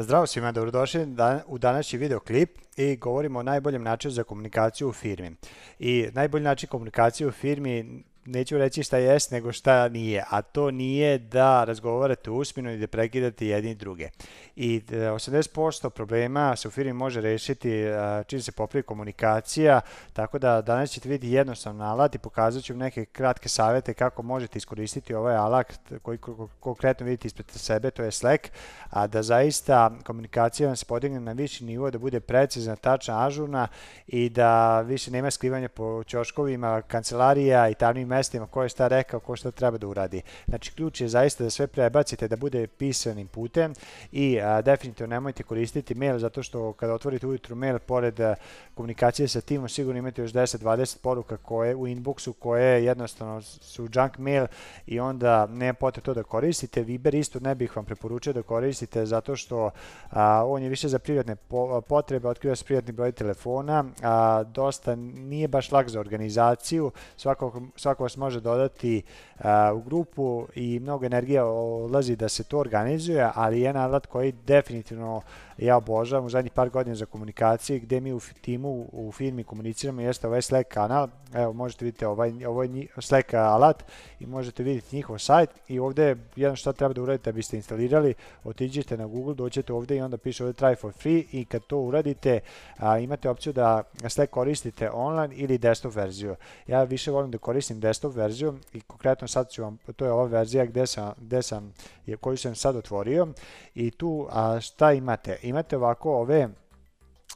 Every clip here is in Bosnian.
Zdravo svima, dobrodošli u današnji videoklip i govorimo o najboljem načinu za komunikaciju u firmi. I najbolji način komunikacije u firmi neću reći šta jest, nego šta nije. A to nije da razgovarate usmino i da prekidate jedni druge. I e, 80% problema se u firmi može rešiti e, čim se popravi komunikacija, tako da danas ćete vidjeti jednostavno alat i pokazat ću neke kratke savete kako možete iskoristiti ovaj alat koji konkretno vidite ispred sebe, to je Slack, a da zaista komunikacija vam se podigne na viši nivo, da bude precizna, tačna, ažurna i da više nema skrivanja po čoškovima, kancelarija i tamnim mestima ko je šta rekao, ko šta treba da uradi. Znači, ključ je zaista da sve prebacite da bude pisanim putem i a, definitivno nemojte koristiti mail zato što kada otvorite ujutru mail, pored a, komunikacije sa timom, sigurno imate još 10-20 poruka koje u inboxu koje jednostavno su junk mail i onda ne potrebe to da koristite. Viber isto ne bih vam preporučio da koristite zato što a, on je više za privatne po, potrebe, otkriva se privatni broj telefona, a, dosta nije baš lag za organizaciju, svako, svako vas može dodati a, u grupu i mnogo energija odlazi da se to organizuje, ali jedan alat koji definitivno ja obožavam u zadnjih par godina za komunikacije gdje mi u timu u firmi komuniciramo jeste ovaj Slack kanal. Evo možete vidjeti ovaj, ovaj Slack alat i možete vidjeti njihov sajt i ovdje jedno što treba da uradite da biste instalirali, otiđite na Google, doćete ovdje i onda piše ovdje try for free i kad to uradite a, imate opciju da Slack koristite online ili desktop verziju. Ja više volim da koristim desktop verziju i konkretno sad ću vam, to je ova verzija gde sam, gde sam koju sam sad otvorio i tu a, šta imate? Imate ovako ove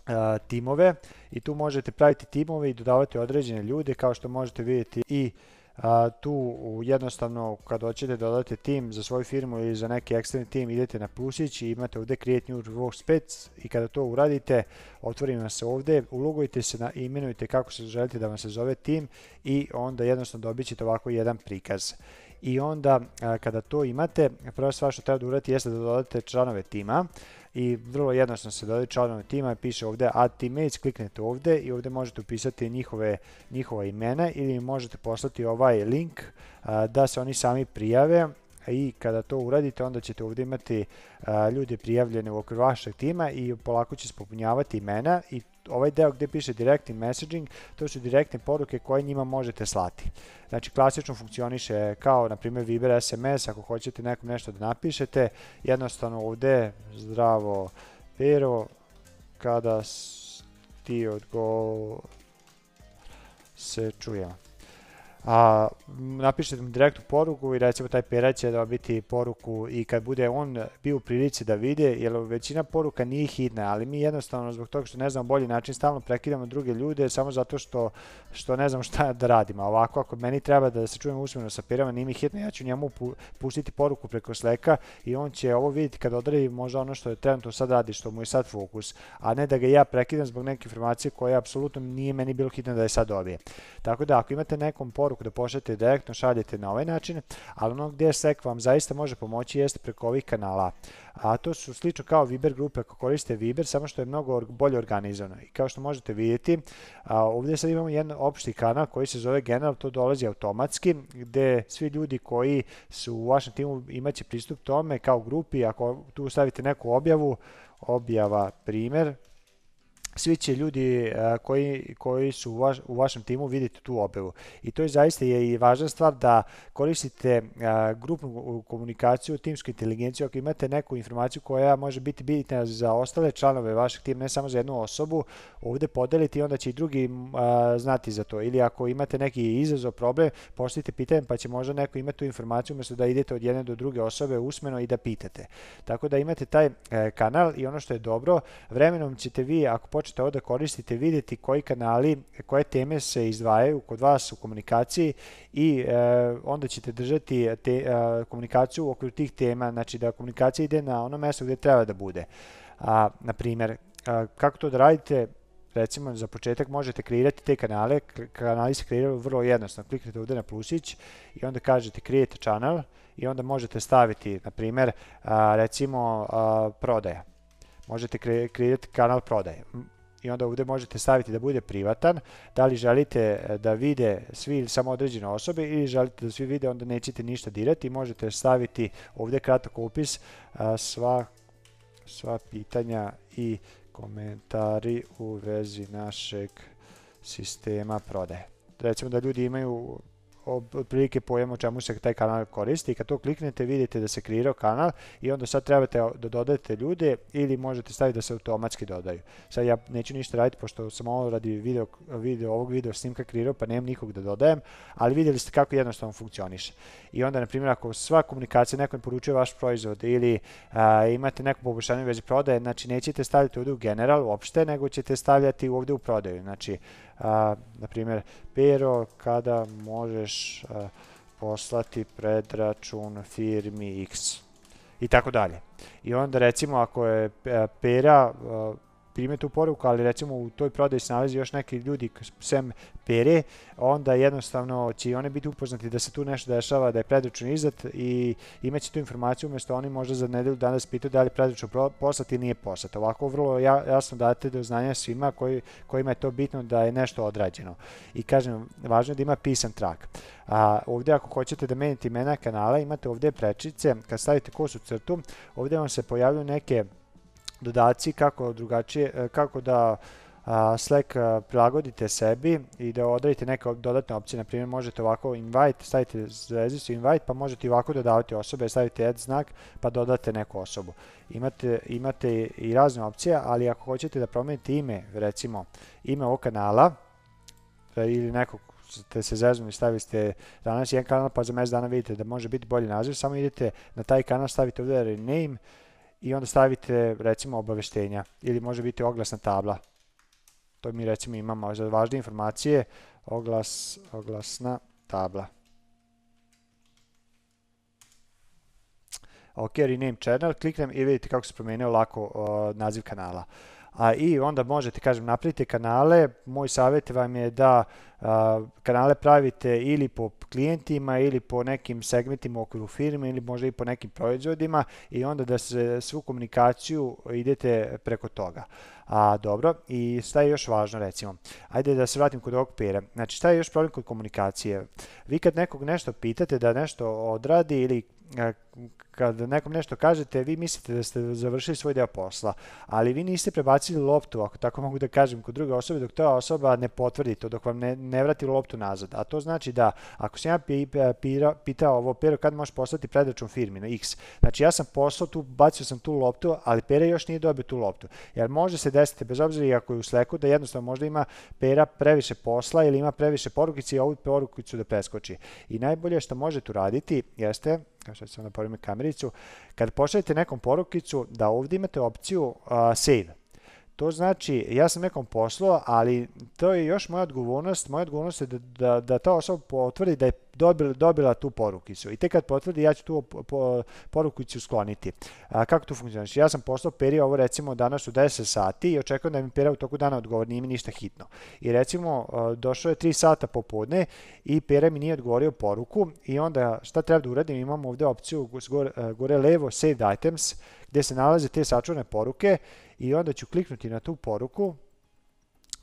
a, timove i tu možete praviti timove i dodavati određene ljude kao što možete vidjeti i a, tu jednostavno kad hoćete da dodate tim za svoju firmu ili za neki eksterni tim idete na plusić i imate ovde create new workspace i kada to uradite otvori vam se ovde, ulogujte se na, imenujte kako se želite da vam se zove tim i onda jednostavno dobit ćete ovako jedan prikaz. I onda kada to imate, prva stvar što treba da uradite jeste da dodate članove tima i vrlo jednostavno se dodaju članovi tima, i piše ovdje add teammates, kliknete ovdje i ovdje možete upisati njihove, njihova imena ili možete poslati ovaj link da se oni sami prijave i kada to uradite onda ćete ovdje imati a, ljude prijavljene u okviru vašeg tima i polako će se popunjavati imena i ovaj deo gdje piše directly messaging, to su direktne poruke koje njima možete slati. Znači, klasično funkcioniše kao, na primjer, Viber SMS, ako hoćete nekom nešto da napišete, jednostavno ovdje, zdravo, Pero, kada ti odgo se čujemo a, napišete mu direktnu poruku i recimo taj perac će dobiti poruku i kad bude on bio u prilici da vide, jer većina poruka nije hitna, ali mi jednostavno zbog toga što ne znam bolji način stalno prekidamo druge ljude samo zato što, što ne znam šta da radimo. A ovako, ako meni treba da se čujemo usmeno sa perama, nije mi hitno, ja ću njemu pustiti poruku preko sleka i on će ovo vidjeti kad odradi možda ono što je trenutno sad radi, što mu je sad fokus, a ne da ga ja prekidam zbog neke informacije koja apsolutno nije meni bilo hitno da je sad dobije. Tako da ako imate nekom poruku poruku da pošaljete direktno, šaljete na ovaj način, ali ono gdje SEC vam zaista može pomoći jeste preko ovih kanala. A to su slično kao Viber grupe ako koriste Viber, samo što je mnogo bolje organizovano. I kao što možete vidjeti, a, ovdje sad imamo jedan opšti kanal koji se zove General, to dolazi automatski, gdje svi ljudi koji su u vašem timu imaće pristup tome kao grupi, ako tu stavite neku objavu, objava primjer, svi će ljudi e, koji, koji su u, vaš, u vašem timu vidjeti tu objavu. I to je zaista je i važna stvar da koristite e, grupnu komunikaciju, timsku inteligenciju, ako imate neku informaciju koja može biti bitna za ostale članove vašeg tima, ne samo za jednu osobu, ovdje podeliti i onda će i drugi e, znati za to. Ili ako imate neki izazov, problem, postavite pitanje pa će možda neko imati tu informaciju umjesto da idete od jedne do druge osobe usmeno i da pitate. Tako da imate taj kanal i ono što je dobro, vremenom ćete vi, ako počnete ovo da koristite, vidjeti koji kanali, koje teme se izdvajaju kod vas u komunikaciji i e, onda ćete držati te, e, komunikaciju u okviru tih tema, znači da komunikacija ide na ono mesto gdje treba da bude. A, na primjer, a, e, kako to da radite, recimo za početak možete kreirati te kanale, kanali se kreiraju vrlo jednostavno, kliknete ovdje na plusić i onda kažete create channel i onda možete staviti, na primjer, recimo a, prodaja. Možete kreirati kanal prodaje i onda ovdje možete staviti da bude privatan, da li želite eh, da vide svi ili samo određene osobe ili želite da svi vide, onda nećete ništa dirati, možete staviti ovdje kratak opis, sva sva pitanja i komentari u vezi našeg sistema prodaje. Recimo da ljudi imaju otprilike pojem o čemu se taj kanal koristi i kad to kliknete vidite da se kreirao kanal i onda sad trebate da dodate ljude ili možete staviti da se automatski dodaju. Sad ja neću ništa raditi pošto sam ovo radi video, video ovog video snimka kreirao pa nemam nikog da dodajem, ali vidjeli ste kako jednostavno funkcioniše. I onda na primjer ako sva komunikacija nekom poručuje vaš proizvod ili a, imate neko poboljšanje u vezi prodaje, znači nećete staviti ovdje u general uopšte, nego ćete stavljati ovdje u prodaju. Znači a, na primjer, Pero, kada možeš a, poslati predračun firmi X i tako dalje. I onda recimo ako je Pera prime tu poruku, ali recimo u toj prodaji se nalazi još neki ljudi sem pere, onda jednostavno će i one biti upoznati da se tu nešto dešava, da je predračun izdat i imaće tu informaciju umjesto oni možda za nedelju danas pitaju da li predračun poslat i nije poslat. Ovako vrlo jasno date do znanja svima koji, kojima je to bitno da je nešto odrađeno. I kažem, važno je da ima pisan trak. A, ovdje ako hoćete da menite imena kanala, imate ovdje prečice, kad stavite kosu crtu, ovdje vam se pojavljuju neke dodaci kako drugačije, e, kako da Slack e, prilagodite sebi i da odradite neke dodatne opcije. Na primjer, možete ovako invite, stavite zvezdicu invite, pa možete ovako dodavati osobe, stavite add znak, pa dodate neku osobu. Imate, imate i razne opcije, ali ako hoćete da promijenite ime, recimo ime ovog kanala, e, ili nekog ste se zeznuli stavili ste danas jedan kanal, pa za mjesec dana vidite da može biti bolji naziv, samo idete na taj kanal, stavite ovdje rename, i onda stavite recimo obaveštenja ili može biti oglasna tabla. To mi recimo imamo za važne informacije, oglas, oglasna tabla. Ok, rename channel, kliknem i vidite kako se promijenio lako o, naziv kanala. A, I onda možete, kažem, napraviti kanale. Moj savjet vam je da a, kanale pravite ili po klijentima ili po nekim segmentima u okviru firme ili možda i po nekim proizvodima i onda da se svu komunikaciju idete preko toga. A, dobro, i šta je još važno recimo? Ajde da se vratim kod ovog pera. Znači šta je još problem kod komunikacije? Vi kad nekog nešto pitate da nešto odradi ili kad nekom nešto kažete, vi mislite da ste završili svoj deo posla, ali vi niste prebacili loptu, ako tako mogu da kažem, kod druge osobe, dok ta osoba ne potvrdi to, dok vam ne, ne vrati loptu nazad. A to znači da, ako sam ja e, pira, pitao ovo, Pero, kad možeš poslati predračun firmi na X, znači ja sam poslao tu, bacio sam tu loptu, ali Pera još nije dobio tu loptu. Jer može se desiti, bez obzira i ako je u sleku, da jednostavno možda ima Pera previše posla ili ima previše porukice i ovu porukicu da preskoči. I najbolje što možete uraditi jeste kao što ćemo da kamericu, kad pošaljete nekom porukicu da ovdje imate opciju uh, save. To znači, ja sam nekom poslao, ali to je još moja odgovornost. Moja odgovornost je da, da, da ta osoba potvrdi da je dobila, dobila tu porukicu. I tek kad potvrdi, ja ću tu po, porukicu skloniti. A, kako to funkcionira? Ja sam poslao Peri ovo recimo danas u 10 sati i očekujem da mi Pera u toku dana odgovor, nije mi ništa hitno. I recimo, došlo je 3 sata popodne i Pera mi nije odgovorio poruku i onda šta treba da uradim? Imamo ovdje opciju gore, gore levo, Save Items, gdje se nalaze te sačuvane poruke i onda ću kliknuti na tu poruku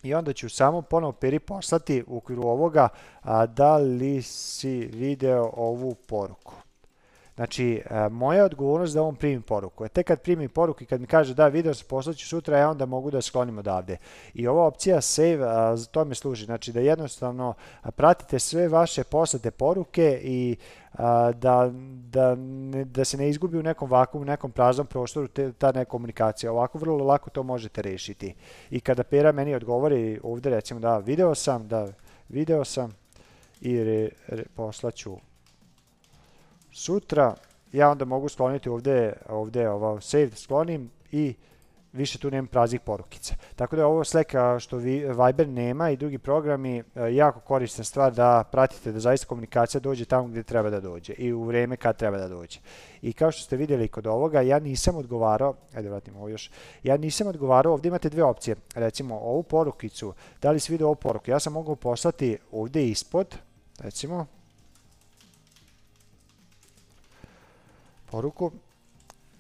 i onda ću samo ponovo peri poslati u okviru ovoga a, da li si video ovu poruku. Znači, e, moja odgovornost da on primi poruku. E, tek kad primi poruku i kad mi kaže da video se poslaću sutra, ja onda mogu da sklonim odavde. I ova opcija save, a, za to mi služi. Znači, da jednostavno pratite sve vaše poslate poruke i da, da, ne, da se ne izgubi u nekom vakumu, nekom praznom prostoru te, ta neka komunikacija. Ovako vrlo lako to možete rešiti. I kada Pera meni odgovori ovdje recimo da video sam, da video sam i re, re, poslaću sutra, ja onda mogu skloniti ovdje, ovdje ovo ovaj, save sklonim i više tu nema praznih porukica. Tako da ovo Slack što vi, Viber nema i drugi programi e, jako korisna stvar da pratite da zaista komunikacija dođe tamo gdje treba da dođe i u vrijeme kad treba da dođe. I kao što ste vidjeli kod ovoga, ja nisam odgovarao, ajde vratim ovo još, ja nisam odgovarao, ovdje imate dve opcije, recimo ovu porukicu, da li se vidio ovu poruku, ja sam mogao poslati ovdje ispod, recimo, poruku,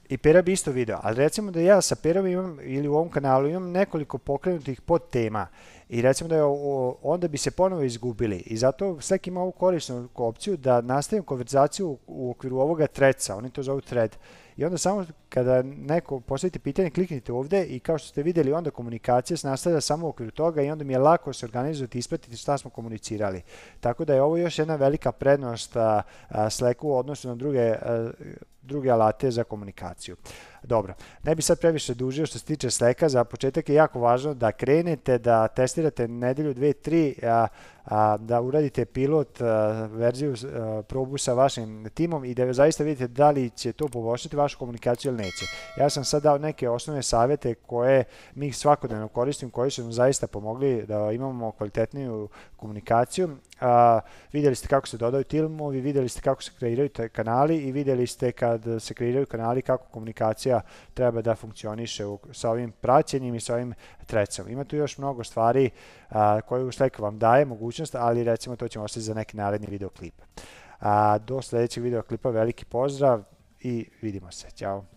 i Pera bi isto video, ali recimo da ja sa Perom imam, ili u ovom kanalu imam nekoliko pokrenutih pod tema i recimo da je onda bi se ponovo izgubili i zato Slack ima ovu korisnu opciju da nastavim konverzaciju u okviru ovoga treca, oni to zovu thread i onda samo kada neko postavite pitanje kliknite ovdje i kao što ste vidjeli, onda komunikacija se nastavlja samo u okviru toga i onda mi je lako se organizovati i ispratiti šta smo komunicirali. Tako da je ovo još jedna velika prednost Slacku u odnosu na druge druge alate za komunikaciju. Dobro, ne bi sad previše dužio što se tiče sleka, za početak je jako važno da krenete, da testirate nedelju, dve, tri, a, a, da uradite pilot a, verziju a, probu sa vašim timom i da zaista vidite da li će to poboljšati vašu komunikaciju ili neće. Ja sam sad dao neke osnovne savjete koje mi svakodnevno koristim, koji su nam zaista pomogli da imamo kvalitetniju komunikaciju. A, vidjeli ste kako se dodaju tilmovi, vidjeli ste kako se kreiraju kanali i vidjeli ste kad se kreiraju kanali kako komunikacija treba da funkcioniše u, sa ovim praćenjem i sa ovim trecom. Ima tu još mnogo stvari a, koje u Slack vam daje mogućnost, ali recimo to ćemo ostati za neki naredni videoklip. A, do sljedećeg videoklipa veliki pozdrav i vidimo se. Ćao!